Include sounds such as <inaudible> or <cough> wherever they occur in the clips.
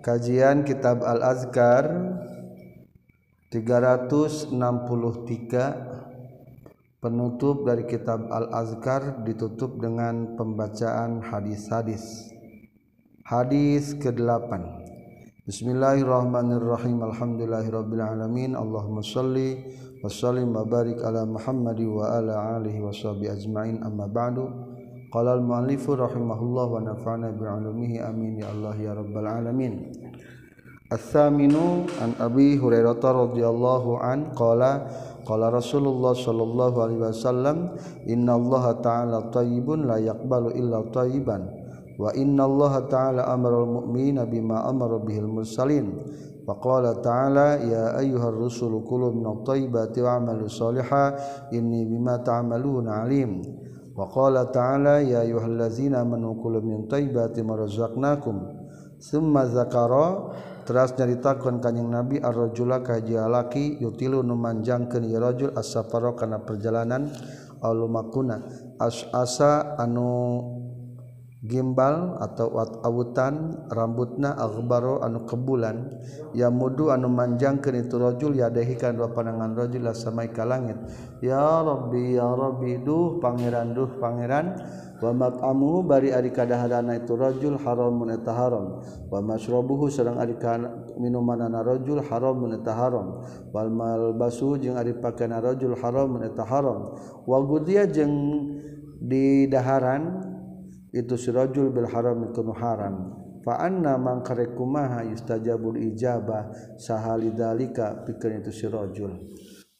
Kajian Kitab Al-Azkar 363 penutup dari Kitab Al-Azkar ditutup dengan pembacaan hadis-hadis. Hadis ke-8. Bismillahirrahmanirrahim. Alhamdulillahirabbil alamin. Allahumma shalli wa sallim wa barik ala Muhammad wa ala alihi washabihi ajmain. Amma ba'du. Qala al-mu'allifu rahimahullah wa nafa'na bi'ulumihi amin ya Allah ya rabbal alamin. Ats-tsaminu an Abi Hurairah radhiyallahu an qala qala Rasulullah sallallahu alaihi wasallam inna Allah ta'ala thayyibun la yaqbalu illa thayyiban wa inna Allah ta'ala amara al-mu'minina bima amara bihil mursalin wa qala ta'ala ya ayyuhar rusulu kulu minat thayyibati wa'malu shalihan inni bima ta'maluna alim Waqala ta'ala ya ayyuhallazina manukulu min taibati marzaqnakum summa zakara teras nyaritakeun kanjing Nabi ar-rajula ka jalaki yutilu nu manjangkeun ieu rajul as-safara kana perjalanan alumakuna as-asa anu gimbal atau wat awutan rambutna akhbaro anu kebulan ya mudu anu manjangkeun itu rajul ya kana dua pandangan rajul samai ka langit. Ya rabbi ya rabbi duh pangeran duh pangeran. Wa mat'amuhu bari ari kadaharana itu rajul haramun eta haram. Wa masyrabuhu sareng ari minumanana rajul haramun eta haram. Wal malbasu jeung ari pakaian rajul haramun eta haram. Wa gudiya jeung di daharan itu sirajul bil harami kunu haram fa anna man karekumaha yustajabul ijabah sahalidzalika pikeun itu sirajul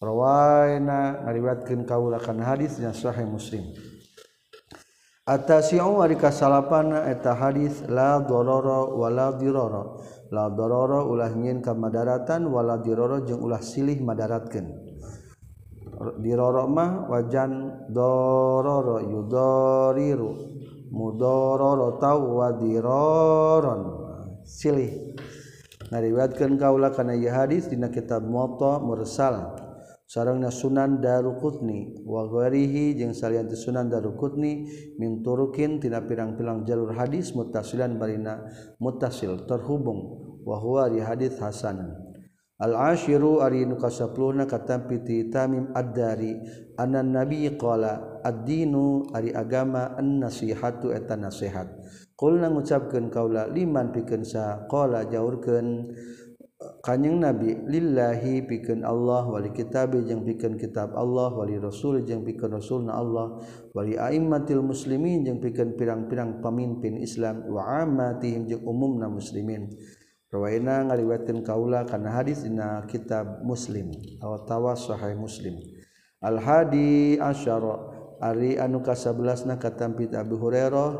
rawaina ngariwatkeun kaula kana hadisnya sahih muslim. Atasiu ari kasalapana eta hadis la dororo wala diroro. La dororo ulah nyin ka madaratan wala diroro jeung ulah silih madaratkeun. Diroro mah wajan dororo yudoriru. mudororotawadiroron silih. Ngariwatkan kaula kana ieu hadis dina kitab Muwatta mursal. Sarengna Sunan Daruqutni wa ghairihi jeung salian Sunan Daruqutni min turukin tina pirang-pirang jalur hadis muttasilan barina muttasil terhubung. Wa huwa hadis hasan Al-ashiru ari nu kasapluna katampi ti Tamim Ad-Dari anna Nabi qala ad-dinu ari agama an-nasihatu eta nasihat. Qulna ngucapkeun kaula liman pikeun sa qala jaurkeun kanyang Nabi lillahi pikeun Allah wali kitab jeung pikeun kitab Allah wali rasul jeung pikeun rasulna Allah wali aimmatil muslimin jeung pikeun pirang-pirang pamimpin Islam wa ammatihim jeung umumna muslimin. Rawaina ngaliwatin kaula kana hadis dina kitab Muslim atawa sahih Muslim. Al hadi asyara ari anu ka 11 na katampit Abu Hurairah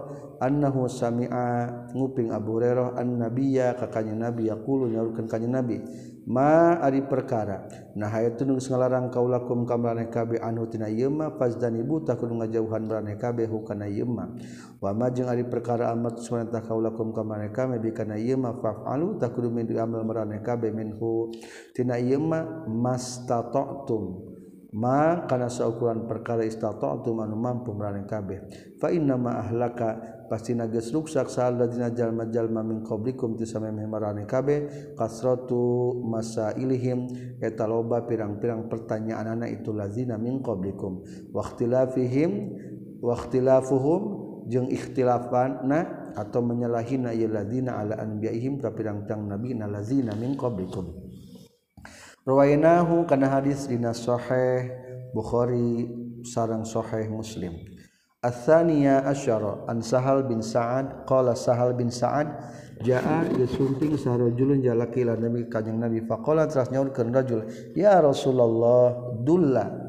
annahu sami'a nguping Abu Hurairah an nabiyya ka kanjeng Nabi yaqulu nyaurkeun kanjeng Nabi ma ari perkara. Nah hayat tunung ngalarang kaulakum ka maraneh kabeh anu tina ieu mah fazdani buta kudu ngajauhan maraneh kabeh hukana ieu mah. Wa ma jeung ari perkara amat sunatah kaulakum ka maraneh kabeh bikana ieu mah fa'alu takudu min amal maraneh kabeh minhu tina ieu mah mastata'tum. ma kana saukuran perkara istata'tu man mampu maraneh kabeh. Fa inna ma ahlaka pastina geus ruksak saladina jalma-jalma min qablikum ti samemeh maraneh kabeh. Kasratu masailihim eta loba pirang-pirang pertanyaanana itu lazina min qablikum. Waqtilafihim waqtilafuhum jeung ikhtilafanna atau menyalahina ya lazina ala anbiyaihim ka pirang-pirang nabi na lazina min qablikum. Ruwainahu kana hadis dina sahih Bukhari sareng sahih Muslim. Atsaniya asyara an Sahal bin Sa'ad qala Sahal bin Sa'ad jaa yusunting sarajulun jalaki la Nabi kanjing Nabi faqala teras nyaurkeun rajul ya Rasulullah dulla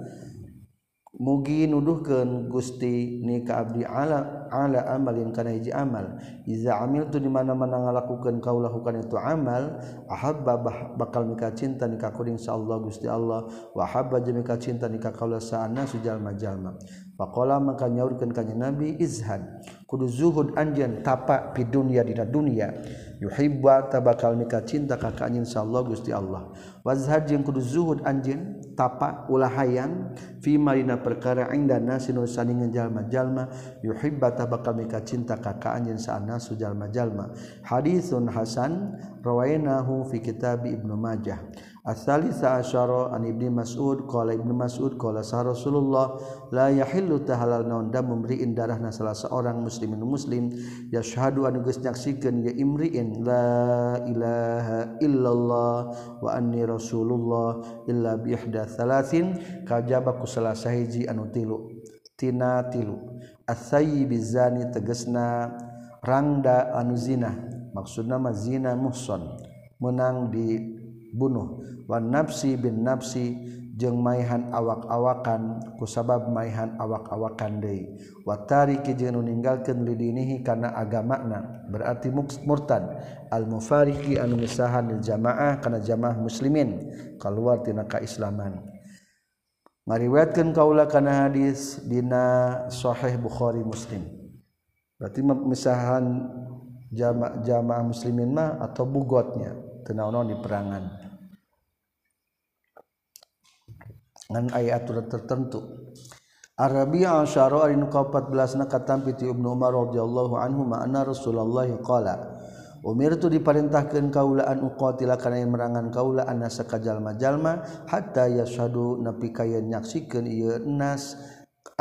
mugi nuduhkeun Gusti ni ka abdi ala ala amalin kana hiji amal. Iza amiltu di mana-mana ngalakukeun kaulah kana itu amal ahabba bakal mika cinta ni ka kuring Allah Gusti Allah. Wa habba jeung mika cinta ni ka kaula saanna sujalma jalma Pakola maka nyaurkan kanya Nabi izhan kudu zuhud anjen tapak pi dunia dina dunia. Yuhibba tabakal nikah cinta ka ka anjeun Gusti Allah. Wazhad jeung kudu zuhud anjen tapak ulah hayang fi marina perkara indana sinu saningan jalma-jalma. Yuhibba tabakal nikah cinta ka ka anjeun saanasu jalma-jalma. Haditsun hasan rawainahu fi kitab ibnu majah. asali saasyaro an ibni Mas'ud qala ibnu Mas'ud qala sa Rasulullah la yahillu tahalal naun. Damu mri'in darahna salah seorang muslimin muslim yashhadu an geus nyaksikeun ya imri'in la ilaha illallah wa anni rasulullah illa bi ihda thalathin. Kajaba ku salah sahiji anu tilu tina tilu. Asayyi bizani tegesna rangda anu zina maksudna mazina muhson menang di dibunuh. Wan nafsi bin nafsi jeung maihan awak-awakan ku sabab maihan awak-awakan deui. Wa tariki jeung nu ninggalkeun lidinihi kana agamana berarti murtad. Al mufariqi anu misahan lil jamaah kana jamaah muslimin kaluar tina kaislaman. Ngariwayatkeun kaula kana hadis dina sahih bukhari muslim. Berarti misahan jamaah jamaah muslimin mah atau bugotnya. tenaunon di perangan. Ngan aya aturan tertentu. Arabi asyara ari nu 14 na katampi ti Ibnu Umar radhiyallahu anhu ma anna Rasulullah qala Umir itu diperintahkan kaulaan uqatila kana merangan kaula anna sakajalma-jalma hatta yashadu napi kaya nyaksikeun ieu nas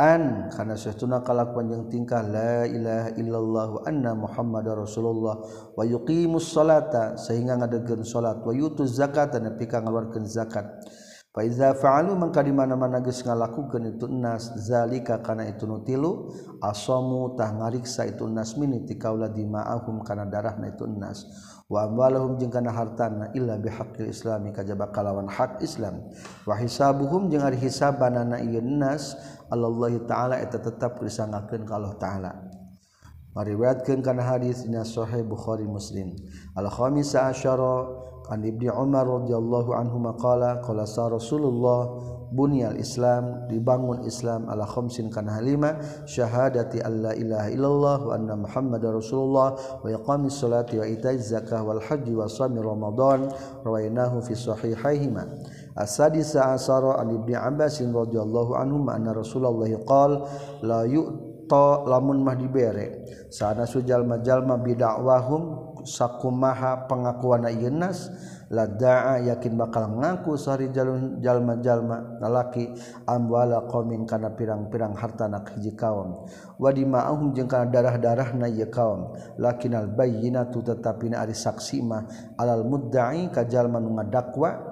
an karena sesuatu kalak panjang tingkah la ilaha illallah wa anna muhammad rasulullah wa yuqimus salata sehingga ngadegkeun salat wa yutuz zakat dan pika ngaluarkeun zakat. Fa iza fa'alu mangka di mana-mana geus ngalakukeun itu nas zalika kana itu nu tilu asamu tah ngariksa itu nas mini tikaula dima'ahum kana darahna itu nas. Wa amwalahum jeung kana hartana illa bihaqqil islami kajaba kalawan hak islam. Wa hisabuhum jeung ari hisabanana ieu nas Allah ta'ala eta tetap ka Allah ta'ala. Mariwayatkeun kana hadis dina Sahih Bukhari Muslim. Al-khamisa asyara an Ibni Umar radhiyallahu anhu maqala qala sa Rasulullah bunyal Islam dibangun Islam ala khamsin kana halima syahadati alla ilaha illallah wa anna muhammadar rasulullah wa iqamis salati wa itaiz zakah wal haji wa shami ramadan rawainahu fi sahihaihima. asadisa asara an ibni Abbas radhiyallahu anhu anna rasulullah qol la yu'ta lamun mah dibere. Sana sujal majalma bidakwahum sakumaha pengakuan ayenas la da'a yakin bakal ngaku sari jalun jalma-jalma lalaki amwala qaumin kana pirang-pirang harta nak hiji kaum. Wa dima'ahum jeung kana darah-darahna ieu kaum. Lakinal bayyinatu tetapi ari saksi mah alal mudda'i ka jalma nu ngadakwa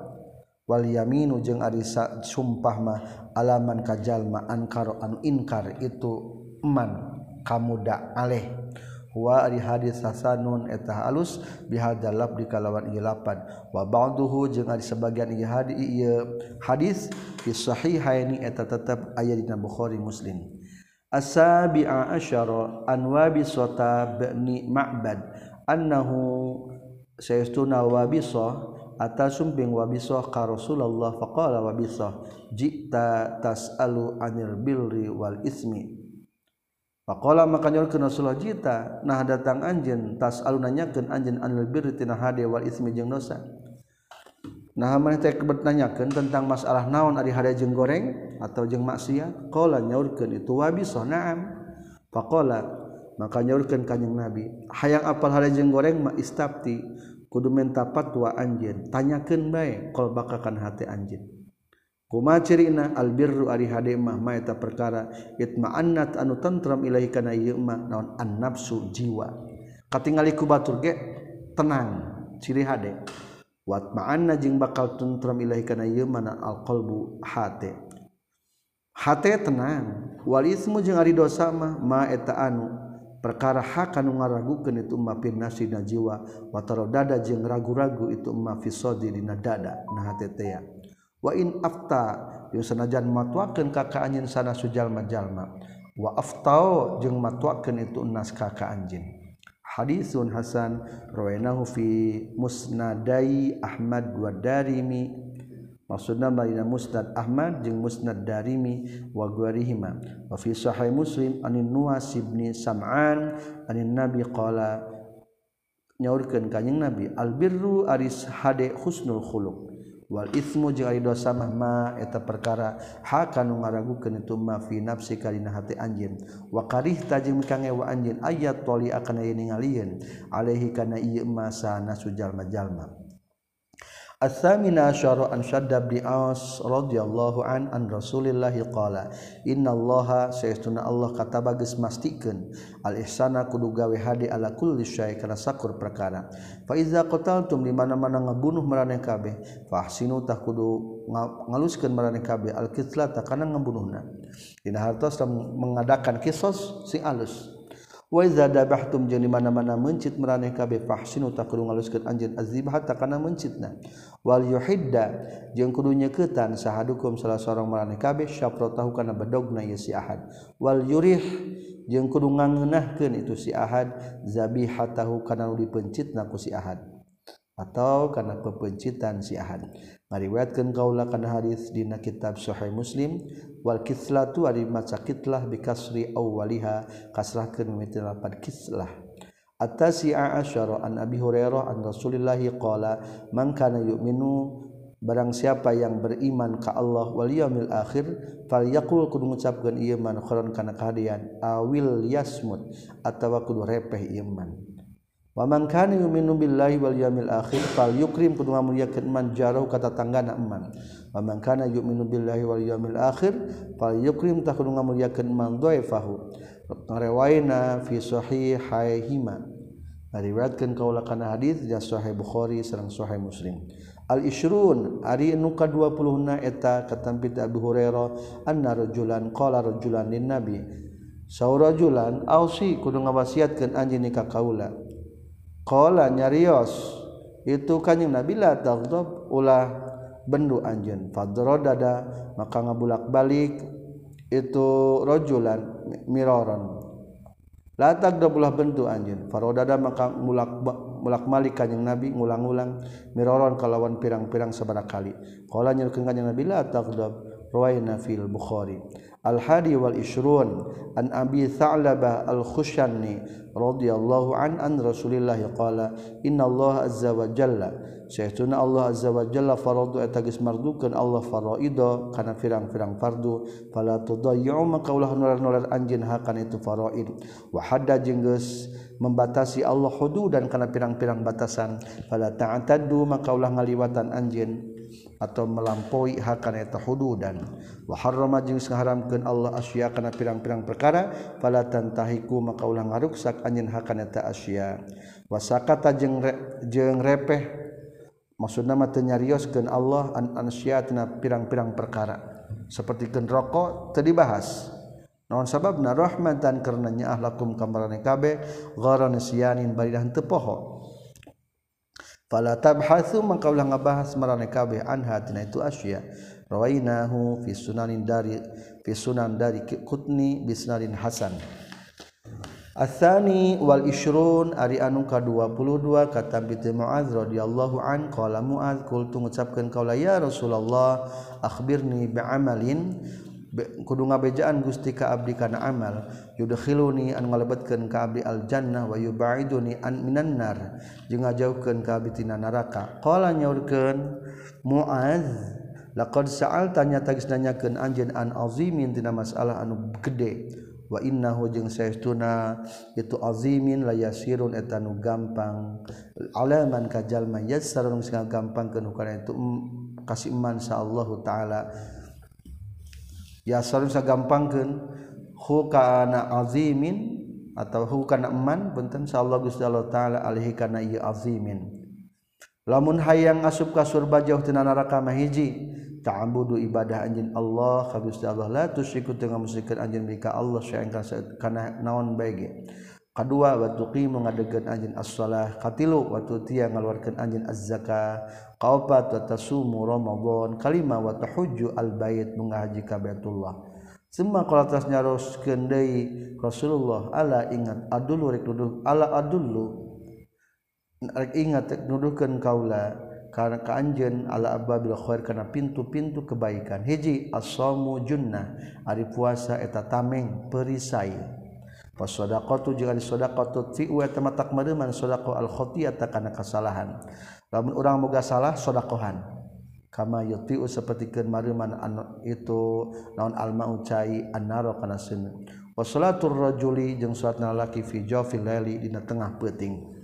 wal yaminu jeung ari sumpah mah alaman kajallma ankaro anu inkar itu man kamuda aleh. Wa ari hadis hasanun eta halus bihadal labdi kalawan ieu lapan. Wa ba'duhu jeung ari sebagian ieu hadis ieu hadis fi sahihaini eta tetep aya dina Bukhari Muslim. Asabi'a asyara an wabi sota ma'bad. Annahu sayastuna wabisa atas sumping wabisoh ka Rasulullah faqala wabisoh jita tas'alu anil birri wal ismi. Faqala maka nyolkeun Rasulullah jita nah datang anjeun tas'alu nanyakeun anjeun anil birri tina hade wal ismi jeung dosa. Nah maneh teh bertanyakeun tentang masalah naon ari hade jeung goreng atau jeung maksiat? Qala nyaurkeun itu wabisoh na'am. Faqala maka nyaurkeun kanjing Nabi hayang apal hade jeung goreng ma istafti kudu menta fatwa anjeun. Tanyakeun bae qol bakakan hate anjeun. Kuma cirina albirru ari hade mah maeta perkara itma'annat anu tentram ilahi kana ieu mah naon annafsu jiwa. Katingali ku batur ge tenang ciri hade. Wat ma'anna jeung bakal tentram ilahi kana ieu mah alqalbu hate. Hate tenang wal ismu jeung ari dosa mah maeta anu perkara hakan ngaragukeun itu ma fir nafsi jiwa. Wa dada jeung ragu-ragu itu ma fi dina dada nah tetea wa in afta jeung sanajan matuakeun ka ka anjeun sana sujalma-jalma wa aftau jeung matuakeun itu nas ka ka anjeun. Hadisun hasan rawainahu fi musnadai ahmad wa darimi maksudna marina musnad Ahmad jeung musnad Darimi wa ghairihima. Wa fi sahih Muslim anin Nuwas ibni Sam'an anin Nabi qala nyaurkeun kanjing Nabi al birru aris hade husnul khuluq. Wal ismu jeung ari dosa mah ma eta perkara hakanu ngaragukeun itu ma fi nafsi kalina hati anjeun. Wa karih tajing kangewa anjeun ayat toli akan aya ningalieun alaihi kana ieu ma sana sujalma jalma Asamina asyara an Syaddab bin Aus radhiyallahu an an Rasulillah qala innallaha sayyiduna Allah kataba geus mastikeun al ihsana kudu gawe hade ala kulli syai kana sakur perkara. Fa iza qataltum di mana-mana ngabunuh maraneh kabeh fahsinu tah kudu ngaluskeun maraneh kabeh al kitla kana ngabunuhna dina hartos mengadakan kisos sing alus. Waza dabahtum jeung di mana-mana mencit meraneh kabeh fahsinu kudu ngaluskeun anjeun azibah takana mencitna. Wal yuhidda jeung kudu nyeuketan sahadukum salah sareng meraneh kabeh syafratahu kana bedogna ye si Ahad. Wal yurih jeung kudu ngangeunahkeun itu si Ahad zabihatahu kana nu dipencitna ku si Ahad. atau karena pepencitan si ahad. Ngariwayatkeun kaula kana hadis dina kitab sahih muslim wal kislatu ari maca kitlah bi kasri awwaliha kasrahkeun mimiti lapan kislah. Atasi asyara an abi hurairah an rasulillahi qala man kana yu'minu barang siapa yang beriman ka Allah wal yaumil akhir falyaqul kudu ngucapkeun ieu man khairan kana kahadian awil yasmut atawa kudu repeh ieu Waman kana yu'minu billahi wal yamil akhir fal yukrim kudu ngamuliakeun man jarau ka tatanggana man. Waman kana yu'minu billahi wal yamil akhir fal yukrim tah kudu ngamuliakeun man dhaifahu. Ngariwayna fi sahihaihima. Ngariwayatkeun kaula kana hadis di sahih Bukhari sareng sahih Muslim. Al isyrun ari nu ka 20na eta katampi Abu Hurairah anna rajulan qala rajulan lin nabi. Saurajulan ausi kudu ngawasiatkeun anjeun ka kaula. Qala nyarios itu kanjing Nabi la taghdab ulah bendu anjeun. Fadrodada maka ngabulak-balik itu rojulan miroron. La taghdab ulah bendu anjeun. Farodada maka mulak mulak malik kanjing Nabi ngulang-ulang miroron kalawan pirang-pirang sabaraha kali qala nyurkeun kanjing Nabi la taghdab. Ruwayna fil Bukhari. Al hadi wal ishrun an abi tha'labah al khushanni radhiyallahu an an rasulillah qala inna allah azza wa jalla. Syaituna Allah azza wa jalla faradu eta geus mardukeun Allah faraida kana firang-firang fardu. Fala tudayyu maka ulah nular-nular anjeun hakan itu faraid. Wa hadda jeung geus membatasi Allah hududan kana pirang-pirang batasan. Fala ta'taddu maka ulah ngaliwatan anjeun atau melampaui hakana eta hududan. Wa harrama jeung ngaharamkeun Allah asya kana pirang-pirang perkara fala tantahiku maka ulah ngaruksak anjeun hakana eta asya. Wa sakata jeung jeung repeh. Maksudna mah teu nyarioskeun Allah an ansyatina pirang-pirang perkara. Seperti keun rokok teu dibahas. Naon sababna? Rahmatan karenanya ahlakum kamarane kabeh gharan nisyanin baridah teu poho. fala tabhathu mangka ulah ngabahas marane kabeh anha tina itu asya. Rawainahu fi sunanin dari fi sunan dari kutni bisnarin hasan. Asani wal isyrun ari anu ka-22 kata bi Muadz radhiyallahu an qala Muadz qultu ngucapkeun kaula ya Rasulullah akhbirni bi amalin kudu ngabejaan Gusti ka abdi kana amal yudkhiluni an ngalebetkeun ka abdi aljannah wa yubaiduni an minan nar jeung ngajauhkeun ka abdi tina neraka qala nyaurkeun muaz laqad sa'alta nya tagis nanyakeun anjeun an azimin tina masalah anu gede. Wa innahu jeung saestuna itu azimin la yasirun eta nu gampang. Alaman ka jalma yassarun sing gampang kana itu kasih iman sa Allah taala. yasalun gampangkeun hu kana azimin atau hu kana eman benten sallallahu gusti Allah taala alaihi kana ieu azimin. Lamun hayang asup ka surga jauh tina neraka mah hiji ta'budu ibadah anjeun Allah ka gusti Allah. La tusyriku teu ngamusikeun anjeun bika Allah saengka kana naon bae kedua waktu qi mengadegan anjin as-salah. Katilu waktu tia ngaluarkan anjin az-zaka kaopat wa tasumu ramadan. Kalima wa tahujju al-bait menghaji ka baitullah. Semua kalau atas nyaros kendai Rasulullah ala ingat adulu rek nuduh ala adulu rek ingat rek nuduhkeun kaula karena ka anjeun ala ababil khair kana pintu-pintu kebaikan. Hiji as-shamu junnah ari puasa eta tameng perisai. wasodaqatu jeung ari sodaqatu ti wa tamatak mademan sodaqo al khotiyata kana kasalahan lamun urang moga salah sodakohan kama yutiu sapertikeun mademan itu naon al mau cai annaro kana sun wa salatur rajuli jeung salatna laki fi jawfil laili dina tengah peuting.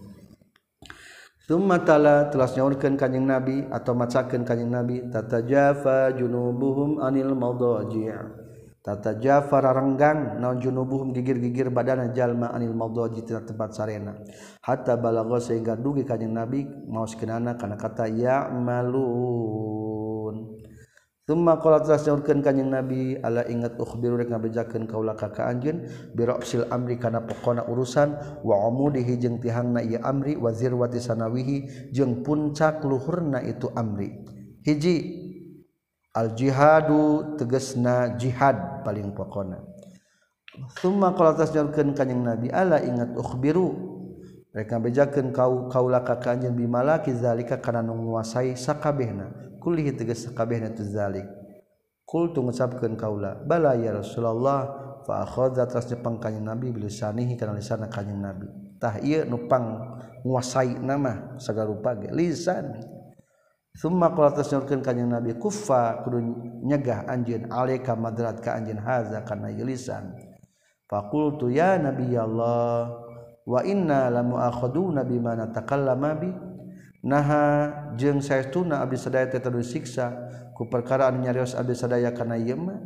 Thumma tala telah nyaurkeun kanjing Nabi atau macakeun kanjing Nabi tatajafa junubuhum anil mawdhaji' tata Jafar renggang naon junubuhum gigir-gigir badana jalma anil mawdaji tina tempat sarena. Hatta balagha sehingga dugi kanjing nabi maos kenana kana kata ya malun. Tumma qala telah kanjing nabi ala ingat ukhbiru rek ngabejakeun kaula ka ka anjeun? Bi ra'sil amri kana pokona urusan wa umudihi jeung tihangna ieu amri wa zirwati sanawihi jeung puncak luhurna itu amri. Hiji al-jihadu tegesna jihad paling pokona. Suma qala atas nyurkan Nabi ala ingat ukhbiru? Mereka bejakan kau kaulah kakanjen bimalaki zalika karena nguasai sakabehna. Kulih tegas sakabehna tu zalik. Kul tu ngucapkan kaulah bala ya Rasulullah fa akhadha atas nyepang Nabi bilisanihi karena lisan kanyang Nabi. Tah ieu nupang nguasai nama segala rupa lisan. Suma kalau ternyurkan kanyang Nabi kufa kudu nyegah anjin alaika madrat ka anjin haza karena yelisan. Fakultu ya Nabi Allah wa inna lamu akhaduna bima natakallama bi. Naha jeung saestuna abdi sadaya teh teu siksa ku perkara anu nyarios abdi sadaya kana ieu mah.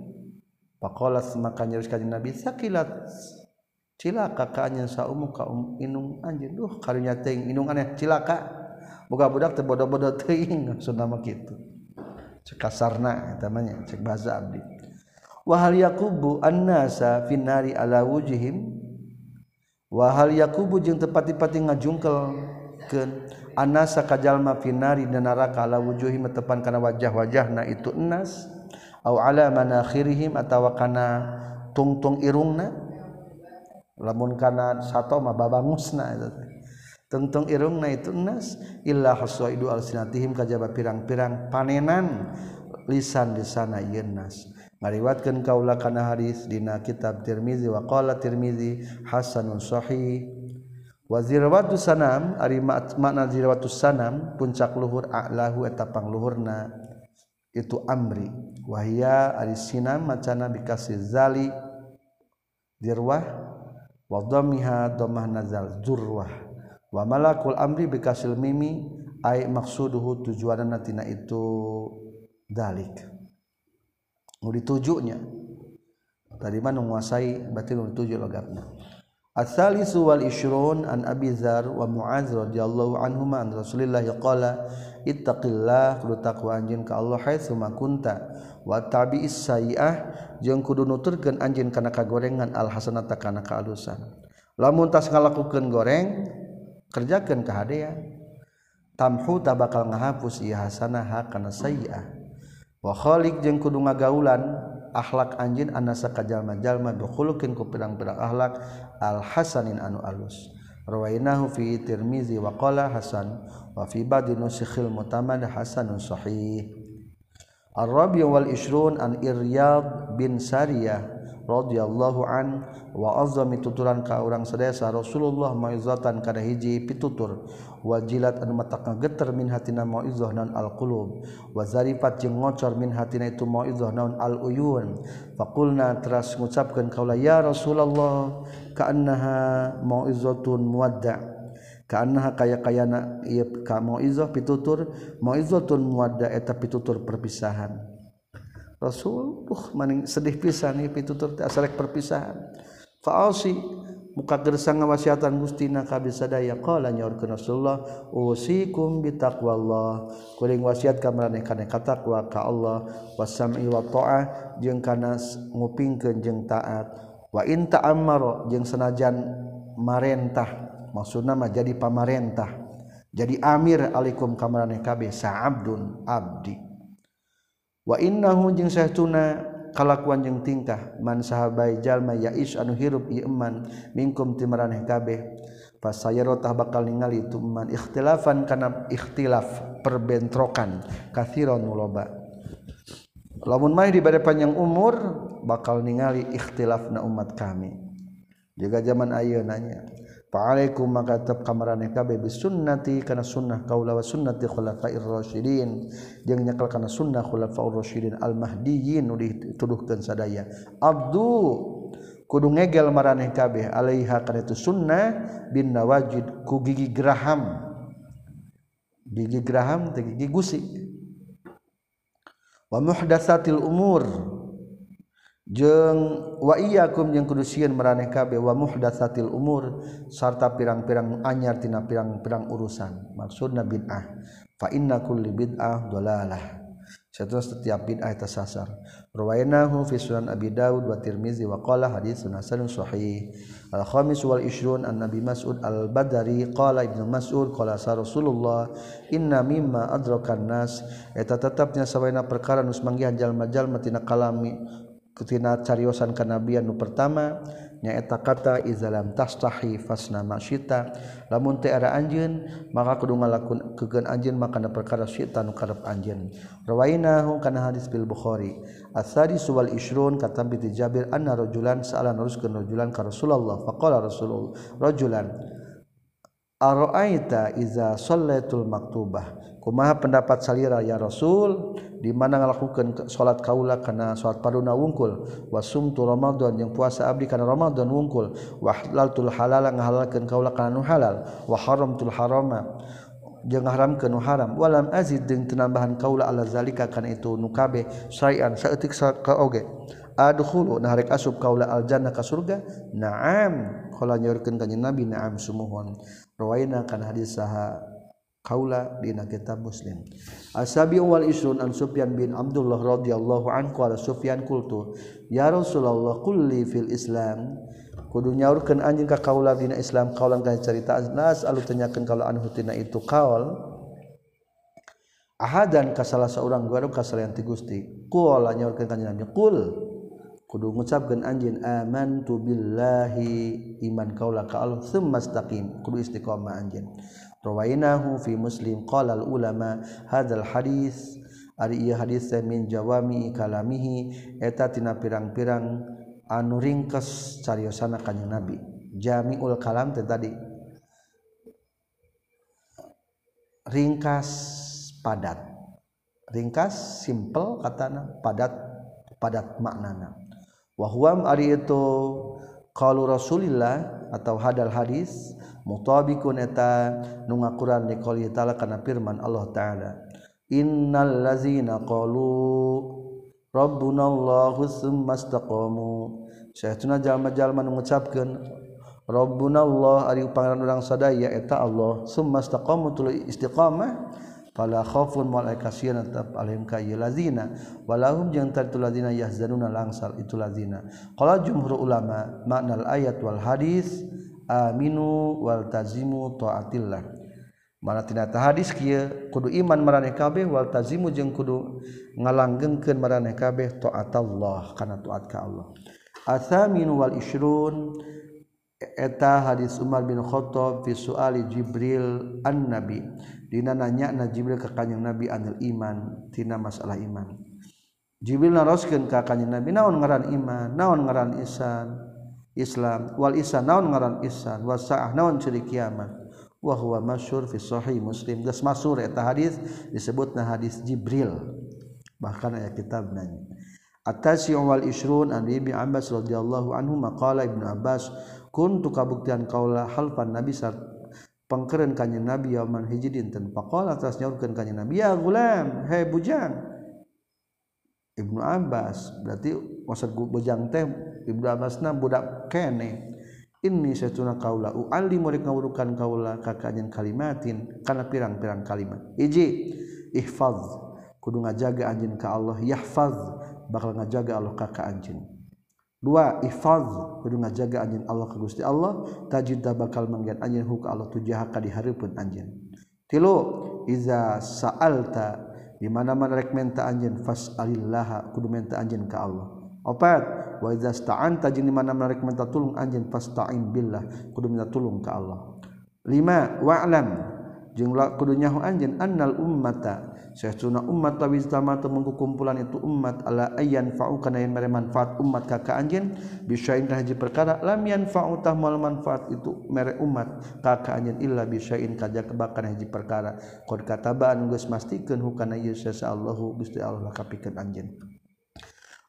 Faqalat maka nyarios kanjing Nabi sakilat cilaka ka anjeun saumum ka um, inung anjeun. Duh karunya teuing inung aneh cilaka. buka budak terbodoh-bodoh teing <laughs> maksud nama gitu cek kasarna namanya cek bahasa abdi. Wahal yakubu annasa finari ala wujihim? Wahal yakubu jeung tepati-pati ngajungkelkeun anasa kajalma finari dan neraka ala wujuhim tepan kana wajah-wajahna itu enas au ala manakhirihim atawa kana tungtung irungna? Lamun kana sato mah babangusna eta tentang irungna itu nas. Illa hasaidu alsinatihim kajaba pirang-pirang panenan. Lisan di sana yeun nas. Ngariwatkeun kaula kana hadis dina kitab Tirmizi wa qala Tirmizi hasanun sahih. Wazirwatu sanam ari makna zirwatu sanam puncak luhur a'lahu eta pangluhurna itu amri. Wahia ari sinam macana bikasih zali dirwah wa dhammiha dhammah nazal zurwah. wa malakul amri bikasil mimi ai maksuduhu tujuanna tina itu dalik. Nu ditujunya tadi mah menguasai berarti nu dituju logatna الثالث wal عن an Abi Zar wa Muaz radhiyallahu anhuma an الله قال ittaqillah الله kudu takwa anjeun ka Allah haitsu ma kunta wa tabi'is sayi'ah jeung kudu nuturkeun anjeun kana kagorengan al hasanata kana kaalusan. Lamun tas ngalakukeun goreng kerjakan kehaan tamhu tak bakal ngahapus iya hasanah kana sayyi'ah. Wa khaliq jeung kudu ngagaulan akhlak anjin anasa kajalma-jalma dukhulukin ku pirang-pirang akhlak al hasanin anu alus. Rawainahu fi tirmizi wa qala hasan wa fi ba'di nusikhil mutamad hasanun sahih. Ar-rabi wal ishrun an iryad bin sariyah. rodhiyallahu an wa azami tuturan ka urang sedesa Rasulullah mauizatan kada hiji pitutur. Wajilat anu mata ngegeter min hatina mauizah naun alqulub. Wa zarifat jeung ngocor min hatina itu mauizah naun aluyun. Faqulna teras ngucapkeun kaula ya Rasulullah ka'annaha mauizatun muwadda' karena kaya-kayana ka mauizah pitutur mauizatun muwadda eta pitutur perpisahan. Rasul uh maning sedih pisan ieu pitutur teh asarek perpisahan. Fa'asi muka gersa ngawasiatan Gustina kabeh sadaya qala nyaurkeun Rasulullah usikum bitaqwallah kuling wasiat ka maraneh kana katakwa ka Allah wasam'i wa ta'ah jeung kana ngupingkeun jeung taat. Wa in ta'ammara jeung senajan marentah maksudna mah jadi pamarentah. Jadi amir alikum ka maraneh kabeh sa'abdun abdi. Wainnahu jeung saytuna kalakuan jeung tingkah man sahabai jalma yais anu hirup iman mingkum timaraneh kabeh pas saya rotah bakal ningali tuman ikhtilafan kana ikhtilaf perbentrokan kathiron muloba lamun mah di bade panjang umur bakal ningali ikhtilafna umat kami. Juga zaman ayeunanya Fa'alaikum maka tetap kamarane kabe bisunnati kana sunnah kaula wa sunnati khulafair rasyidin. Jeung nyekel kana sunnah khulafaur rasyidin al mahdiyyin nu dituduhkeun sadaya. Abdu kudu ngegel maraneh kabeh alaiha kana itu sunnah bin nawajid ku gigi graham. gigi graham teh gigi gusi wa muhdatsatil umur. jeng waiyakum yang kudusian meraneh kabe wa muhdatsatil umur sarta pirang-pirang anyar tina pirang-pirang urusan. Maksudna bid'ah. Fa inna kulli bid'ah dalalah satus setiap bid'ah eta sasar. Rawainahu fi sunan abi daud wa tirmizi wa qala haditsun hasanun sahih. Al khamis wal ishrun an nabi mas'ud al badari qala ibnu mas'ud qala sa rasulullah inna mimma adrakan nas. Eta tetapnya sabaina perkara nu manggihan jalma-jalma tina kalami. ketina cariosan kenabian nu pertama nyaeta kata izalam tastahi fasna masyita. Lamun teu ada anjeun maka kudu ngalakun kegeun anjeun makana perkara syita nu karep anjeun. Rawainahu kana hadis bil bukhari. Asadi suwal isrun kata bi jabir anna rajulan sa'ala nuruskeun rajulan ka rasulullah. Faqala rasulullah rajulan ara'aita iza shallaitul maktubah? Kumaha pendapat salira ya rasul di mana ngalakukan salat kaula kana salat paduna wungkul. Wasumtu Ramadan yang puasa abdi kana Ramadan wungkul. Wahaltul halal ngahalalkeun kaula kana nu halal. Wa haramtul harama jeung haramkeun nu haram. Walam azid jeung tenambahan kaula ala zalika kana itu nu kabeh sayan saeutik kaoge adkhulu na asub kaula al jannah ka surga? Na'am. Qala nyorkeun ka nabi na'am sumuhun. Rawaina kana hadis saha. Kaula dina kitab muslim. Asabi wal isrun an sufyan bin abdullah radhiyallahu anhu ala sufyan qultu ya rasulullah kulli fil islam. Kudu nyaurkeun anjeun ka kaula dina islam kaulan ka cerita nas alu tanyakeun kalau anhu tina itu kaul. Ahadan ka salah seorang guru ka salian ti Gusti qul nyaurkeun ka nabi qul. Kudu ngucapkeun anjeun amantu billahi iman kaula ka Allah summa istaqim kudu istiqomah anjeun rawainahu fi muslim qala al ulama hadzal hadis ari ieu hadis min jawami kalamihi eta tina pirang-pirang anu ringkes cariosana kanjeng nabi. Jamiul kalam teh tadi. Ringkas padat. Ringkas simple katana padat padat maknana. Wa huwa ari itu qalu rasulillah atau hadal hadis mutabiqun eta nu ngaquran di qouli ta'ala kana firman Allah ta'ala. Innal ladzina qalu rabbunallahu tsumma istaqamu. Saytuna jalma-jalma nu ngucapkeun Rabbunallah ari pangaran urang sadaya eta Allah summa istaqamu tuluy istiqamah fala khaufun wal kasiyan tetap alaihim ka lazina. Walahum jeung tartul lazina yahzanuna langsal itu lazina. Qala jumhur ulama makna al ayat wal hadis aminu waltazimu taatillah. Mana tina hadis kieu kudu iman maraneh kabeh waltazimu jeung kudu ngalanggengkeun maraneh kabeh taatallah kana taat ka Allah. Athaminu wal isrun eta hadis Umar bin Khattab fi suali Jibril an Nabi dina nanya na Jibril ka kanjing Nabi anil iman tina masalah iman. Jibril naroskeun ka kanjing Nabi naon ngaran iman naon ngaran isan Islam. Wal isan naon ngaran isan wa sa'ah naon ciri kiamat? Wa huwa masyhur fi sahih Muslim. Geus masyhur eta hadis disebutna hadis Jibril. Bahkan aya kitabna At-tasi' wal isrun an Ibnu Abbas radhiyallahu anhu maqala Ibnu Abbas kuntu kabuktian kaula halfan Nabi sar pangkeren kanjeng Nabi yauman hiji dinten faqala atas nyaurkeun kanjeng Nabi ya gulam hei bujang. Ibnu Abbas berarti maksud bujang teh Ibnu budak kene. Ini setuna kaula uali murid ngawurukan kaula kakanyen kalimatin karena pirang-pirang kalimat. Iji ihfaz. Kudu ngajaga anjeun ka Allah yahfaz. Bakal ngajaga Allah ka ka anjeun dua ihfaz. Kudu ngajaga anjeun Allah ka Gusti Allah tajid bakal manggian anjeun hukum Allah tujaha ka di hareupeun anjeun tilu iza sa'alta di mana-mana rek menta anjeun fas'alillah kudu menta anjeun ka Allah. Opat wa idza sta'anta jeung di mana mereka minta tulung anjeun fasta'in billah kudu minta tulung ka Allah. Lima wa'lam jeung kudu nyaho anjeun annal ummata Syekhuna umat tawis sama temengku kumpulan itu umat ala ayan fa'u kana yang mere manfaat umat ka ka anjeun bisain haji perkara lam yan fa'u tah mal manfaat itu mere umat ka ka anjeun illa bisain kaja kebakan haji perkara. Qad katabaan geus mastikeun hukana yeus Allahu Gusti Allah kapikeun anjeun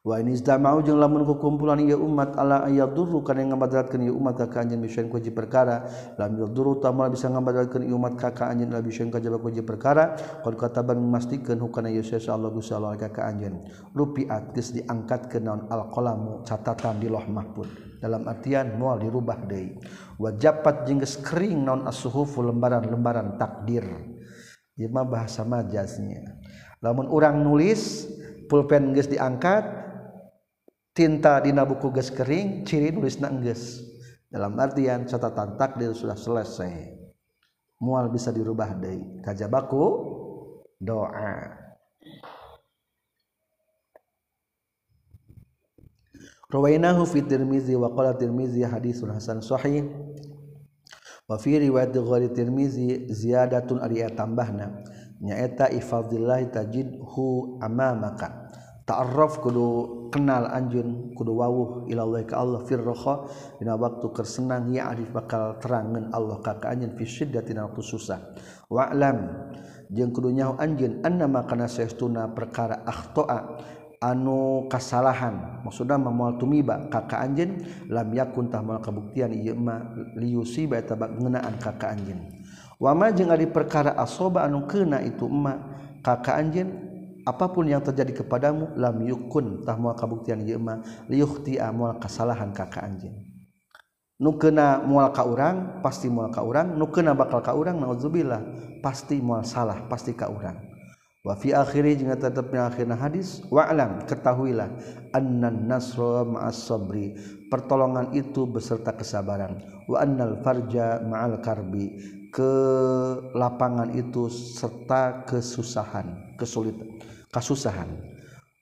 Wa ini mau jeung lamun kumpulan ieu umat ala ayat duru kana ngabadaratkeun ieu umat ka anjeun bisain ku perkara. Lam yaduru tamal bisa ngabadaratkeun ieu umat ka anjeun la bisain ka ku perkara. Qad kataban memastikan hukana ieu sesa Allah Gusti Allah ka anjeun. Rupiat geus diangkatkeun naon alqalamu catatan di loh mahfuz dalam artian moal dirubah deui. Wajapat jeung geus kering naon as-suhuf lembaran-lembaran takdir. Ieu mah bahasa majaznya. Lamun urang nulis pulpen geus diangkat tinta dina buku ges kering ciri nulis nangges dalam artian catatan takdir sudah selesai. Mual bisa dirubah dari kajabaku doa. Rawainahu fi Tirmizi wa qala Tirmizi haditsun hasan sahih. Wa fi riwayat ghairi Tirmizi ziyadatun ari tambahna. Nyaeta ifadillah tajidhu amamaka ta'arraf kudu kenal anjun kudu wawuh ilallah ka Allah. Firroha dina waktu kersenang ya arif bakal terangan Allah ka ka anjun fi syiddatin waktu susah. Wa'lam jeung kudu nyaho anjeun annama kana saestuna perkara akhtoa anu kasalahan. Maksudna mamoal tumiba ka ka anjeun lam yakun tah moal kabuktian ieu mah liyusiba eta ngeunaan ka ka anjeun. Wa ma jeung ari perkara asoba anu kena itu emma ka ka anjeun apa pun yang terjadi kepadamu lam yukun tah moal kabuktian ieu mah liyukhti amal kesalahan kakak anjeun. Nu kena moal ka urang pasti moal ka urang. Nu kena bakal ka urang naudzubillah pasti moal salah pasti ka urang. Wa fi akhiri jeung tetepna akhirna hadis wa'lam ketahuilah annan nasra ma'as sabri pertolongan itu beserta kesabaran. Wa annal farja ma'al karbi ke lapangan itu serta kesusahan kesulitan kasusahan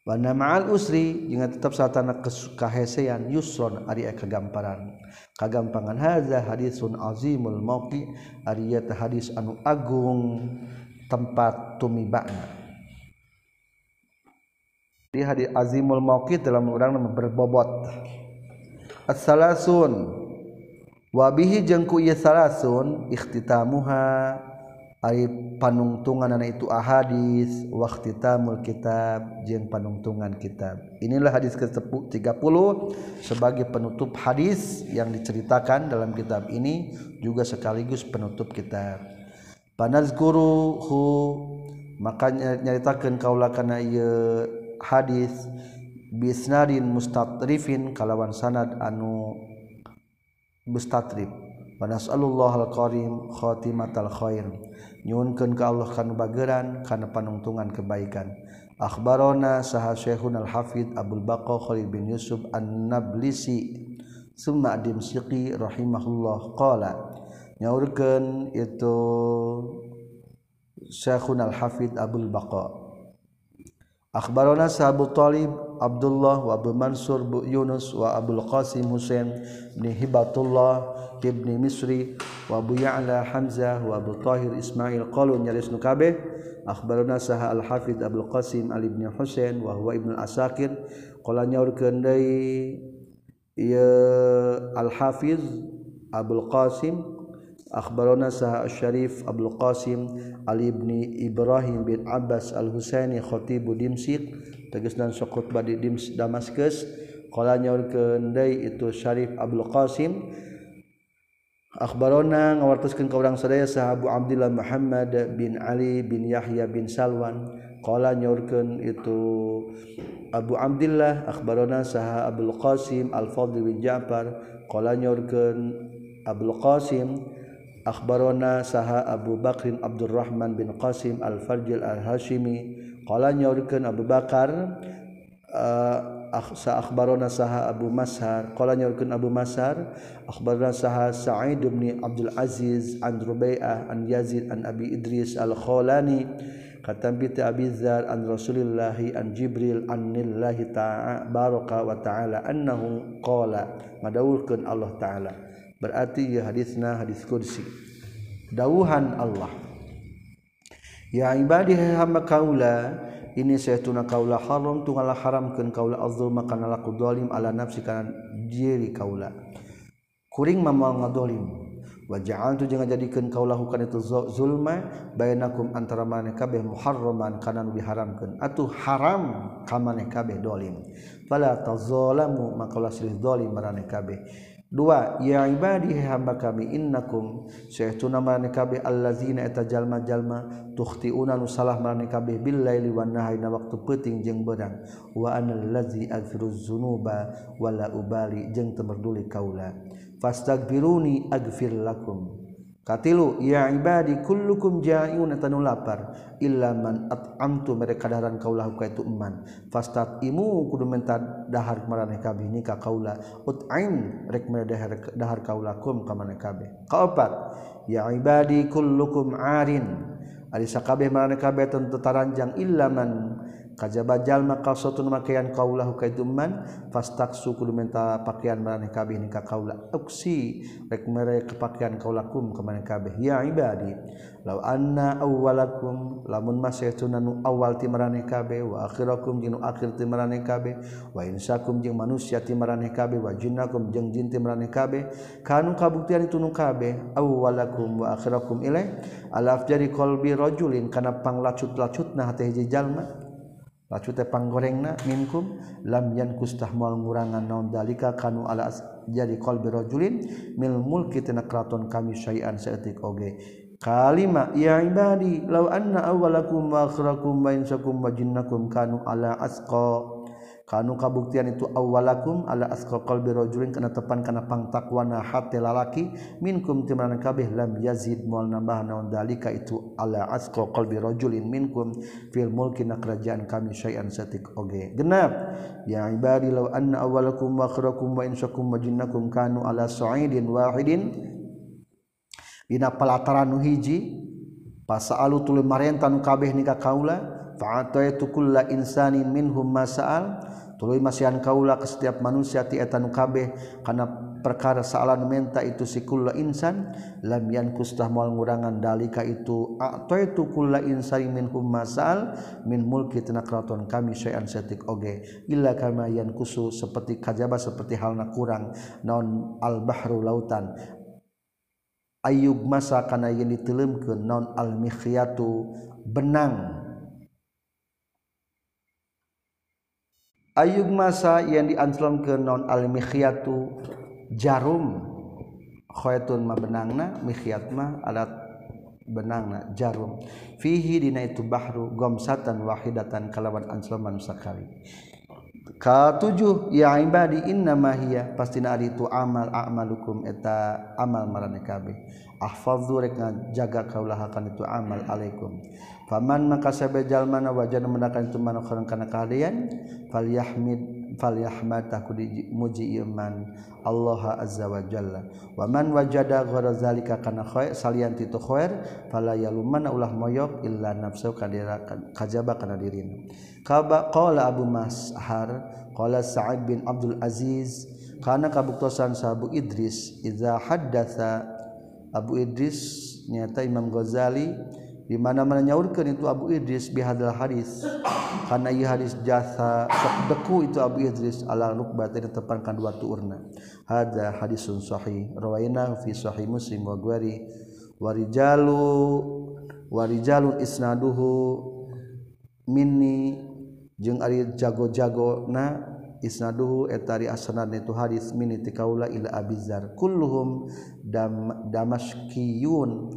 Wana ma'al usri jeung tetap satana kahesean yusron ari kagamparan. Kagampangan hadza hadisun azimul mauqi ari eta hadis anu agung tempat tumibana. Di hadis azimul mauqi dalam urang berbobot. As-salasun wa bihi jeung ku ieu salasun ikhtitamuha Ari panungtungan anak itu ahadis waktu tamul kitab jeung panungtungan kitab. Inilah hadis ke-30 sebagai penutup hadis yang diceritakan dalam kitab ini juga sekaligus penutup kitab. Panazkuruhu makanya nyaritakan kaulah kana ieu hadis bisnadin mustatrifin kalawan sanad anu mustatrif. Panasalllah al-qarim khotimatal khair. Nyuunkeun ka Allah kana bageran kana panungtungan kebaikan. Akhbarona saha Syekhun al-Hafidz Abdul Baqa Khalid bin Yusuf An-Nablisi summa ad-Dimsyqi rahimahullah qala nyaurkeun itu Syekhun al-Hafidz Abdul Baqa Akbarona sahabu Talib Abdullah wa Abu Mansur Bu Yunus wa Abdul Qasim Husain bin Hibatullah ibni Misri wa Abu Ya'la Hamzah wa Abu Tahir Ismail. Qalu nyaris nu kabeh. Akhbarona saha Al Hafid Abdul Qasim Ali bin Husain wa huwa Ibnu Asakir. Qala nyaurkeun deui ieu Al Hafiz Abdul Qasim akhbaruna saha Syarif Abdul Qasim Ali bin Ibrahim bin Abbas Al Husaini khatibu Dimsyq tegesna sok khutbah di Damaskus. Qala nyaurkeun itu Syarif Abdul Qasim. Akhbarona ngawartoskeun ka sahabu Abdullah Muhammad bin Ali bin Yahya bin Salwan. Qala nyaurkeun itu Abu Abdullah akhbarona saha Abdul Qasim Al-Fadl bin Ja'far. Qala nyaurkeun Abdul Qasim Akbarona saha Abu Bakrin Abdurrahman bin Qasim Al-Farjil Al-Hashimi. Qala nyaurikeun Abu Bakar uh, sa akhbarona saha Abu Mashar. Qala nyaurikeun Abu Mashar Akhbarona saha Sa'id bin Abdul Aziz An Rubai'ah An Yazid An Abi Idris Al-Khawlani. Katambi ti Abi Dzar an Rasulillahi an Jibril anillahi ta'ala baraka wa ta'ala annahu qala. Ngadawulkeun Allah ta'ala. Berarti ya hadisna hadis kursi dauhan Allah. Ya ibadi hamba kaula ini saya tuna kaula haram tunggal haramkeun kaula azulma kana laku dolim ala nafsi kana diri kaula. Kuring mama ngadolim. Wajah tu jangan jadikan kau lakukan itu zulma bainakum antara mana kabeh muharraman kana nu diharamkeun atuh haram ka maneh kabeh dolim. Fala tazalamu maka ulah silih dolim marane kabeh dua ya ibadi hamba kami innakum saytuna man kabe allazina eta jalma-jalma tukhtiuna nu salah man kabe bil laili wan nahari na waktu peuting jeung beurang wa anal ladzi aghfiruz dzunuba wala ubali jeung teu kaula. Fastaghfiruni aghfir lakum. Katilu ya ibadi kullukum ja'un atanu lapar. Illa man at'amtu mereka daharan kaulah ka itu eman. Fastat imu kudu menta dahar marane kabeh ni ka kaula. Ut'aim rek mere dahar dahar kaulah kum ka maneh kabeh. Kaopat ya ibadi kullukum arin ari sakabeh marane kabeh tentutaranjang illa man kajjal maka suatumakaian kaulah kaituman fastaksu kudu minta pakaian maneh kabeh nikah kaula. Uksi rek mere kepakaian kaulakum kemana kabeh. Ya ibadi law anna awwalakum lamun masaytuna nu awal ti maraneh kabeh wa akhirakum jeung akhir ti maraneh kabeh wa insakum jeung manusia ti maraneh kabeh wa jinnakum jeung jin ti maraneh kabeh kanu kabuktian itu nu kabeh awwalakum wa akhirakum ilaih alaf jadi qalbi rajulin kana panglacut-lacutna hati hiji jalma. lacu tepang gorengna minkum lamyan kustah mual naon dalika kanu ala jadi qalbi rajulin mil mulki tina keraton kami syai'an seetik oge. Kalima ya ibadi law anna awwalakum wa akhirakum wa insakum wa jinnakum kanu ala asqa. kanu kabuktian itu awalakum ala asqaqal birajulin kana tepan kana pangtakwana hati lalaki minkum timran kabeh lam yazid. Moal nambah naon dalika itu ala asqaqal birajulin minkum fil mulki na kerajaan kami syai'an satik. Oge genap. Ya ibadi law anna awalakum wa akhirakum wa insakum wa jinnakum kanu ala sa'idin wahidin. Dina palataran hiji pasalu tuluy marentanu kabeh nikah kaula fa'ataitu kulla insanin minhum masaal tuluy masihan kaula ke setiap manusia ti eta nu kabeh kana perkara saalan menta itu si kulla insan lam yankustah moal ngurangan dalika itu ataitu kulla insani minhum masal min mulki tina keraton kami syai'an setik oge illa kama yankusu seperti kajaba seperti halna kurang naon al bahru lautan. Ayub masa kana yen ditelemkeun naon al mikhyatu benang. Ayub masa yang dianclom ke non al mikhyatu jarum. Khayatun ma benangna mikhyat ma alat benangna jarum. Fihi dina itu bahru gomsatan wahidatan kalawan ancloman sakali katujuh ya ibadi inna hiya pastina ari itu amal a'malukum eta amal marane kabeh. Ahfadzu rek jaga kaulah akan itu amal alaikum Paman maka sabejal mana wajah mendakan itu orang kana kalian fal yahmid fal yahmad aku dimuji iman Allah azza wa jalla. Wa man wajada ghara zalika kana khair salian titu khair fala yalumana ulah moyok illa nafsu kadira kajaba kana dirina kaba qala abu mashar qala sa'id bin abdul aziz kana kabuktosan sabu idris idza haddatsa abu idris nyata imam ghazali dimana-mana nyaurkan itu Abu Idris bihadal hadis. Karena ia hadis jasa sok deku itu Abu Idris ala rukbatin tepankan dua urna hada hadisun sahih rawaina fi sahih muslim wa gwari warijalu warijalun isnaduhu minni jeung ari jago-jago na isnaduhu etari asnad itu hadis minni tikaula ila abizar kulluhum dam damaskiyun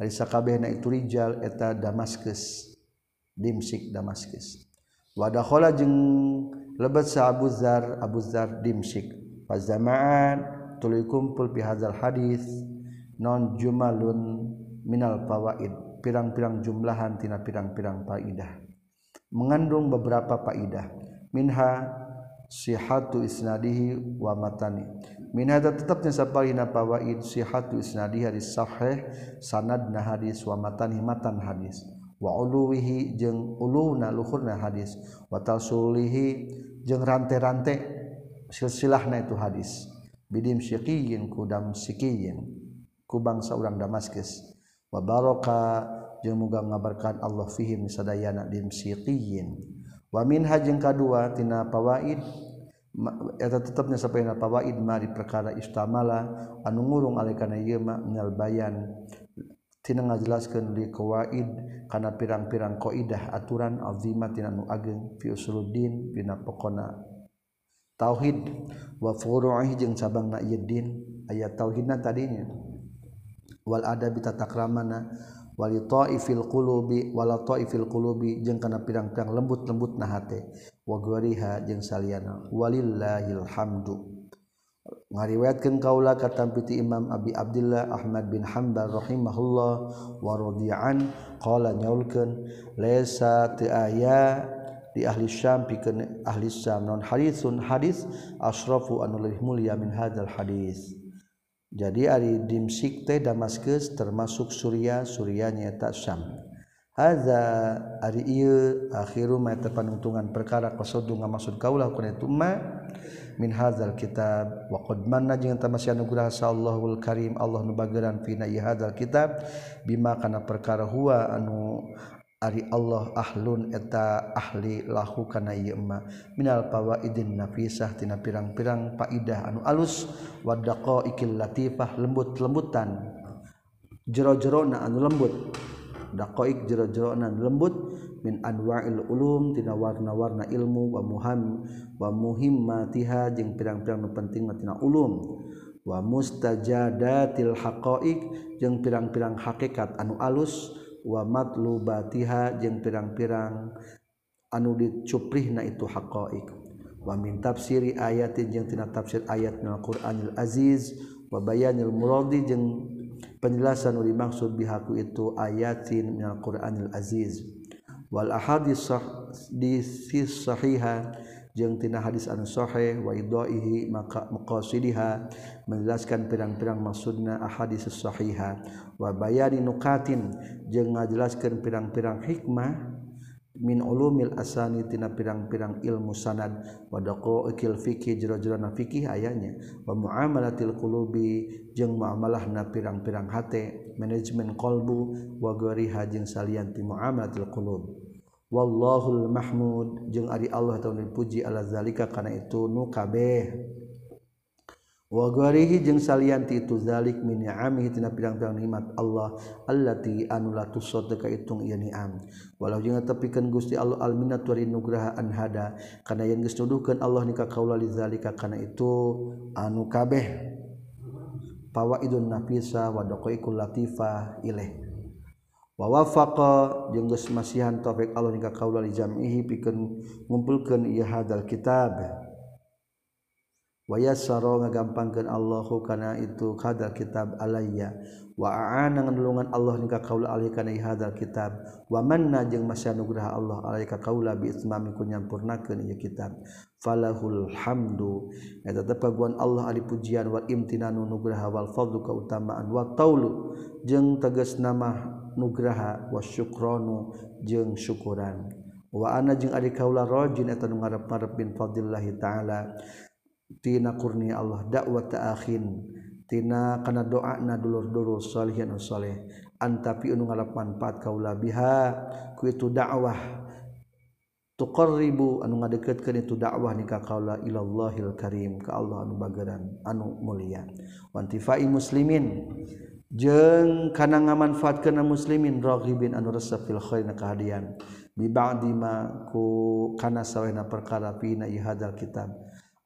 dari sakabeh na itu rijal eta Damaskus dimsik Damaskus. Wadakhala jeung lebet sa Abu Dzar Abu Dzar dimsik. Fazamaan tuluy kumpul fi hadzal hadis non jumalun minal fawaid pirang-pirang jumlahan tina pirang-pirang faidah. Mengandung beberapa faidah. Minha sihatu isnadihi wa matani. minhada tetapnya sapalina pawaid sihatu isnadi hadis sahih sanadna hadis wa matan himatan hadis. Wa uluwihi jeung uluna luhurna hadis. Wa tasulihi jeung rante-rante silsilahna itu hadis. Bidim syiqiyin kudam sikiyin ku bangsa urang Damaskus. Wa baraka jeung muga ngabarkan Allah fihim sadayana dim siqiyin. Wa minha jeung kadua tina pawaid eta tetapnya sampai na pawaid mari perkara istamala anu ngurung alai kana ieu ma minal bayan. Tina ngajelaskeun li qawaid kana pirang-pirang qaidah aturan azimah tina nu ageng fi usuluddin dina pokona tauhid wa furu'ih jeung cabangna ieu din. Aya tauhidna tadinya. Wal adabi tatakramana walifil qulubi wala taifil qulubi jeung kana pirang-pirang lembut-lembut na hate. Wa gwariha jeung saliana. Walillahil hamdu. Ngariwayatkeun kaula katampi piti Imam Abi Abdullah Ahmad bin Hanbal rahimahullah wa radian qala nyaulkeun laisa ti aya di ahli Syam pikeun ahli Syam. Non hadisun hadis asrafu anu lebih mulia min hadzal hadis. jadi Ari dimsik teh termasuk Surya Surya nyata Syam. Haza ari ieu akhiru ma panungtungan perkara qasadu ngamaksud kaulah kana itu ma min hadzal kitab wa qad manna jeung tamasya anugerah sallallahu karim Allah nu bageran fina ieu hadzal kitab. Bima kana perkara huwa anu Ari Allah ahlun eta ahli lahu kana yema minal pawaidin nafisah tina pirang-pirang faidah anu alus. Wadaqa ikil latifah lembut-lembutan. Jero-jerona anu lembut. Daqaiq jero-jerona anu lembut. Min anwa'il ulum tina warna-warna ilmu wa muham wa muhimmatiha jeung pirang-pirang nu penting tina ulum. Wa mustajadatil haqaiq jeung pirang-pirang hakikat anu alus. wamatlu batiha jeung pirang-pirang anu dicuprihna itu hakoik wa min tafsiri ayatin jeung tina tafsir ayat na Qur'anil Aziz. Wa bayanil muradi jeung penjelasan anu dimaksud bihaku itu ayatin minal Qur'anil Aziz. Wal ahadis sah di sahihah jengtina hadis anshohe wadohi maka muqoidiha menjelaskan pirang-pirang maksudna ahadis wa bayani nukatin jeung ngajelaskan pirang-pirang hikmah min ulumil asani tina pirang-pirang ilmu sanad. Wa ikil fikih jero-jero na fikih ayanya wa muamalatil qulubi jeung muamalahna pirang-pirang hate. Manajemen qalbu wa ghairiha jeung salian ti muamalatil qulub. wallahul mahmud. Jeung ari Allah taun dipuji ala zalika kana itu nu kabeh. Wa gharihi jeung salianti itu zalik min ni'amihi tina pirang-pirang nikmat Allah allati anu la tusad ka itung ieu ni'am. Walau jeung tepikeun Gusti Allah al minnat wa nugraha an hada kana yen geus nuduhkeun Allah nika kaula li zalika kana itu anu kabeh. Fawaidun nafisa wa daqaiqul latifah ilaih wawafaqa jeung geus masihan taufik Allah nika kaula li jam'ihi pikeun ngumpulkeun ieu hadal kitab. Wa yassara ngagampangkeun Allahu kana itu hadal kitab alayya. Wa a'ana nganulungan Allah nika kaula alih kana hadal kitab. Wa manna jeung masya nugrah Allah alaika kaula bi itmami ku nyampurnakeun ieu kitab. Falahul hamdu. Eta tepaguan Allah ari pujian wal imtinanu nugraha wal fadlu kautamaan wa taulu. Jeung tegas nama nugraha wasyukronu jeung syukuran. Wa ana jeung ari kaula rajin eta nu ngarep-ngarep bin fadlillah taala. Tina kurnia Allah dakwah ta'akhin tina kana doana dulur-dulur salihin saleh antapi anu ngarep manfaat kaula biha ku itu dakwah tuqarribu anu ngadeketkeun itu dakwah ni ka kaula ilallahil karim ka Allah anu bageran anu mulia. Wa muslimin. jeng kana ngamanfaatkeun muslimin raghibin anu resep fil khair na kehadian bi ba'di ma ku kana sawena perkara pina hadal kitab.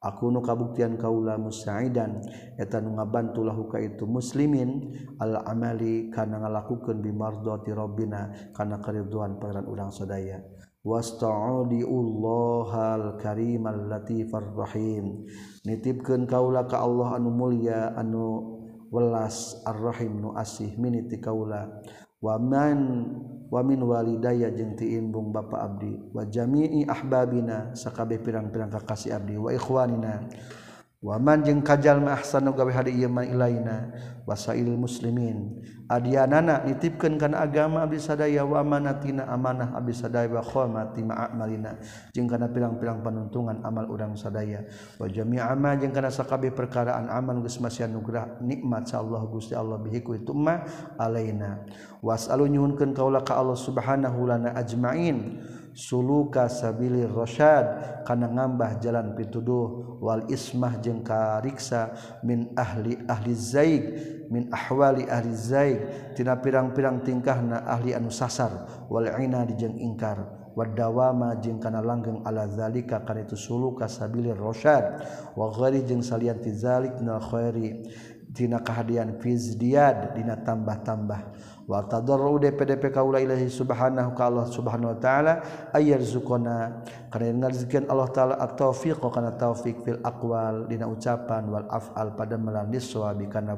Aku nu kabuktian kaula musaidan eta nu ngabantu lahu itu muslimin al amali kana ngalakukeun bi mardati rabbina kana keriduan pangeran urang sadaya. Wasta'udiullahal karimal latifar rahim nitipkeun kaula ka Allah anu mulia anu welas arrohim nu asih miniti kaula. Waman wamin walidaya jeung tiimbung bapa Abdi. Wa jami'i ahbabina sakabeh pirang-pirang kakasih Abdi. Wa ikhwanina. waman jeung kajal ahsanu gawe hari ieu man ilaina wasail muslimin. Adianana nitipkeun kana agama abdi sadaya wa amanatina amanah abdi sadaya wa khamati ma'amalina jeung kana pirang-pirang panuntungan amal urang sadaya. Wa jami'a ma jeung kana sakabeh perkaraan aman geus masih anugerah nikmat sa Allah Gusti Allah bihi ku itu ma alaina. Wasalu nyuhunkeun kaula ka Allah subhanahu lana ajmain. suluka sabili rasyad kana ngambah jalan pituduh wal ismah jeung kariksa min ahli ahli zaig min ahwali ahli zaig tina pirang-pirang tingkahna ahli anu sasar wal ina jeung ingkar wadawama jeung kana langgeng ala zalika kana itu suluka sabili rasyad wa ghairi jeung salian ti zalik na khairi tina kahadian fizdiad dina tambah-tambah. watadorru DPDP kaula ilahi subhanahu ka Allah subhanahu wa ta'ala ayar zukona karena Allah ta'ala at-taufiq kana taufiq fil aqwal dina ucapan wal af'al pada melanis suabi kana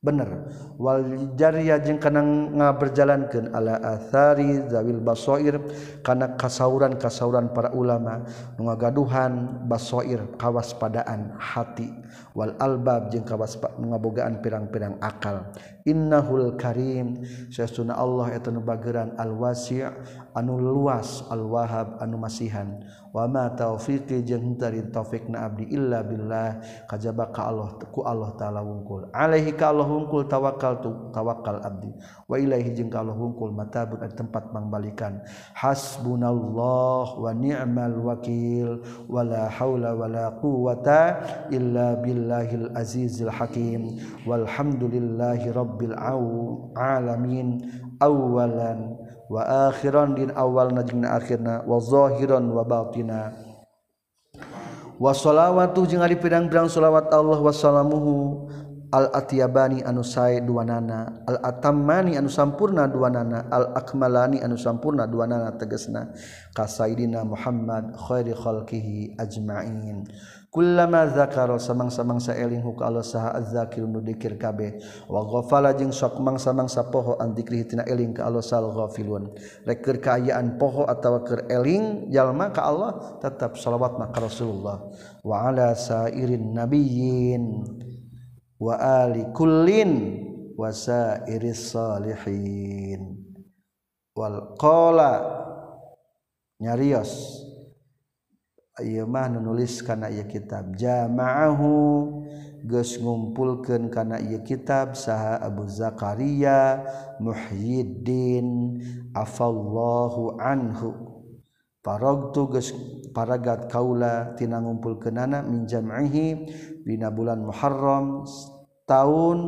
bener wal jariya jeung kana ngaberjalankeun ala athari zawil basoir kana kasauran-kasauran para ulama nu ngagaduhan basoir kawaspadaan hati. Wal albab jeung kawas ngabogaan pirang-pirang akal. innahul Karim. Sesuna Allah eta nu bageran alwasi' anu luas alwahab anu masihan. Wa ma taufiqi jeung tari taufikna abdi illa billah. Kajaba ka Allah ku Allah taala wungkul. Alaihi ka Allah wungkul tawakal tu tawakal abdi. Wa ilaihi jeung ka Allah wungkul matabun tempat mangbalikan hasbunallah wa ni'mal wakil. Wala haula wala quwata illa billahil azizil hakim. Walhamdulillahi rabbil Rabbil alamin awalan wa akhiran din awal najing akhirna wa zahiran wa batina. Wa salawatu jeung ari pirang-pirang salawat Allah wa salamuhu al atiyabani anu sae duanana al atammani anu sampurna duanana al akmalani anu sampurna duanana tegasna ka sayidina Muhammad khairi khalqihi ajmain. kullama zakaro samang-samang eling huka Allah saha azzakir nu dikir kabeh. Wa ghafala jeung sok mangsa-mangsa poho an dikri tina eling ka Allah sal ghafilun. Rek keur kaayaan poho atawa keur eling jalma ka Allah tetap salawat maka Rasulullah. Wa ala sairin nabiyyin. Wa ali kullin wa sairis salihin. Wal qala nyarios. mah nulis kana ia kitab. Jamaahu geus ngumpulkeun kana ieu kitab saha Abu Zakaria Muhyiddin afallahu anhu. Paragtu geus paragat kaula tina ngumpulkeunana min jam'ihi dina bulan Muharram tahun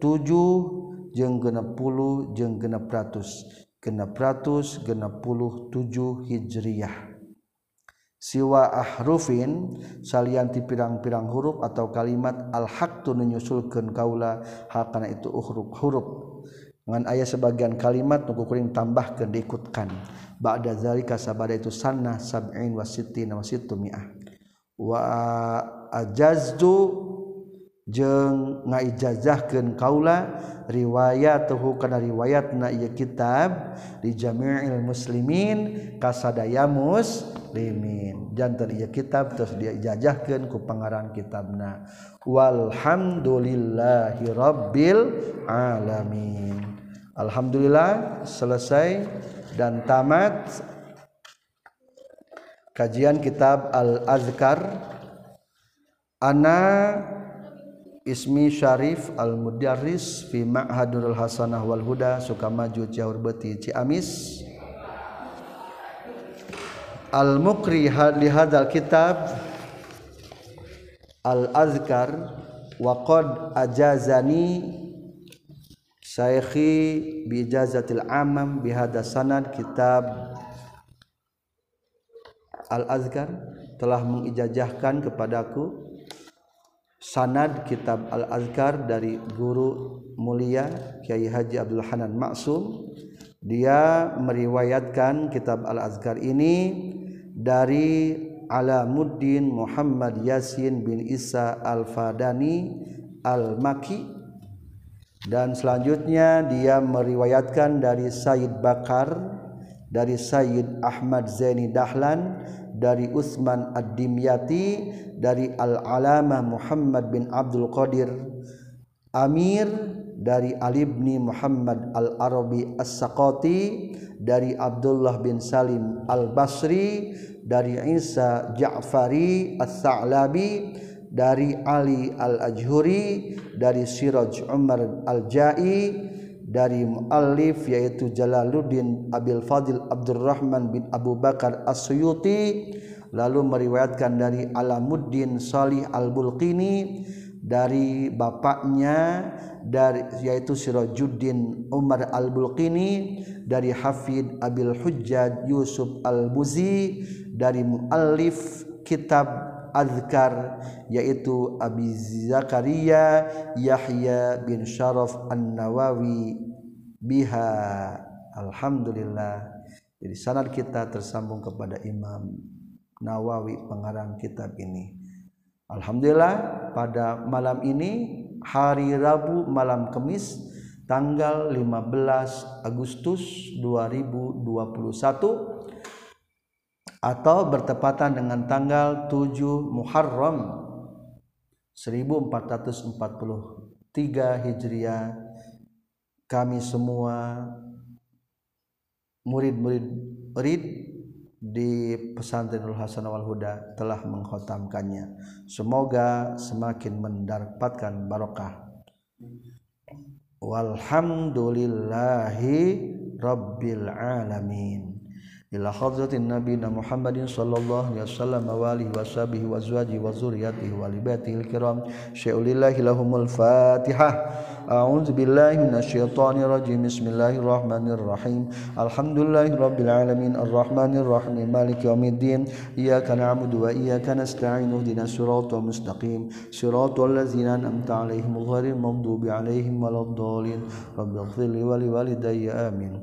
7 jeung 60 jeung 600 600 67 Hijriah. siwa ahrufin salianti pirang-pirang huruf atau kalimat al-haqtu nyusulkeun kaula hakana itu huruf-huruf ngan aya sebagian kalimat nu kuring tambahkeun diikutkan. Ba'da zalika sabada itu sanah sab'in wa sittina wa sittu mi'ah. Wa ajaztu jeng ngaijazahkeun kaula riwayatuhu kana riwayatna ieu kitab di jami'il muslimin kasadaya muslimin janten ieu kitab terus diijazahkeun ku pangaran kitabna. Walhamdulillahi rabbil alamin. Alhamdulillah selesai dan tamat kajian kitab al-azkar. Ana ismi syarif al-mudarris fi ma'hadul hasanah wal huda sukamaju jauh beti ciamis. Al-mukri di hadzal kitab Al-Azkar wa qad ajazani Syekhi bi ijazatil amam bi hadha sanad kitab Al-Azkar telah mengijazahkan kepadaku sanad kitab Al-Azkar dari guru mulia Kiai Haji Abdul Hanan Maksum. Dia meriwayatkan kitab Al-Azkar ini dari Alamuddin Muhammad Yasin bin Isa Al-Fadani Al-Maki. Dan selanjutnya dia meriwayatkan dari Said Bakar dari Sayyid Ahmad Zaini Dahlan dari Utsman ad-Dimyati dari Al-Alamah Muhammad bin Abdul Qadir Amir dari Ali bin Muhammad Al-Arabi As-Saqati dari Abdullah bin Salim Al-Basri dari Isa Ja'fari As-Sa'labi dari Ali Al-Ajhuri dari Siraj Umar Al-Jai dari muallif yaitu Jalaluddin Abil Fadil Abdurrahman bin Abu Bakar As-Suyuti lalu meriwayatkan dari Alamuddin Salih Al-Bulqini dari bapaknya dari yaitu Sirajuddin Umar Al-Bulqini dari Hafid Abil Hujjaj Yusuf Al-Buzi dari muallif kitab Azkar yaitu Abi Zakaria Yahya bin Syaraf An-Nawawi. Biha. Alhamdulillah. Jadi sanad kita tersambung kepada Imam Nawawi pengarang kitab ini. Alhamdulillah pada malam ini hari Rabu malam Kamis tanggal 15 Agustus 2021 atau bertepatan dengan tanggal 7 Muharram 1443 Hijriah kami semua murid-murid murid di pesantrenul Hasan wal Huda telah mengkhotamkannya. Semoga semakin mendapatkan barokah. Walhamdulillahi rabbil alamin. إلى حضرة النبي محمد صلى الله عليه وسلم وآله وصحبه وأزواجه وذريته ولباته الكرام. شيء لله لهم الفاتحة. أعوذ بالله من الشيطان الرجيم. بسم الله الرحمن الرحيم. الحمد لله رب العالمين. الرحمن الرحيم. مالك يوم الدين. إياك نعبد وإياك نستعين. اهدنا الصراط المستقيم. صراط الذين أنعمت عليهم غير المغضوب عليهم ولا الضالين. رب اغفر لي ولوالدي. آمين.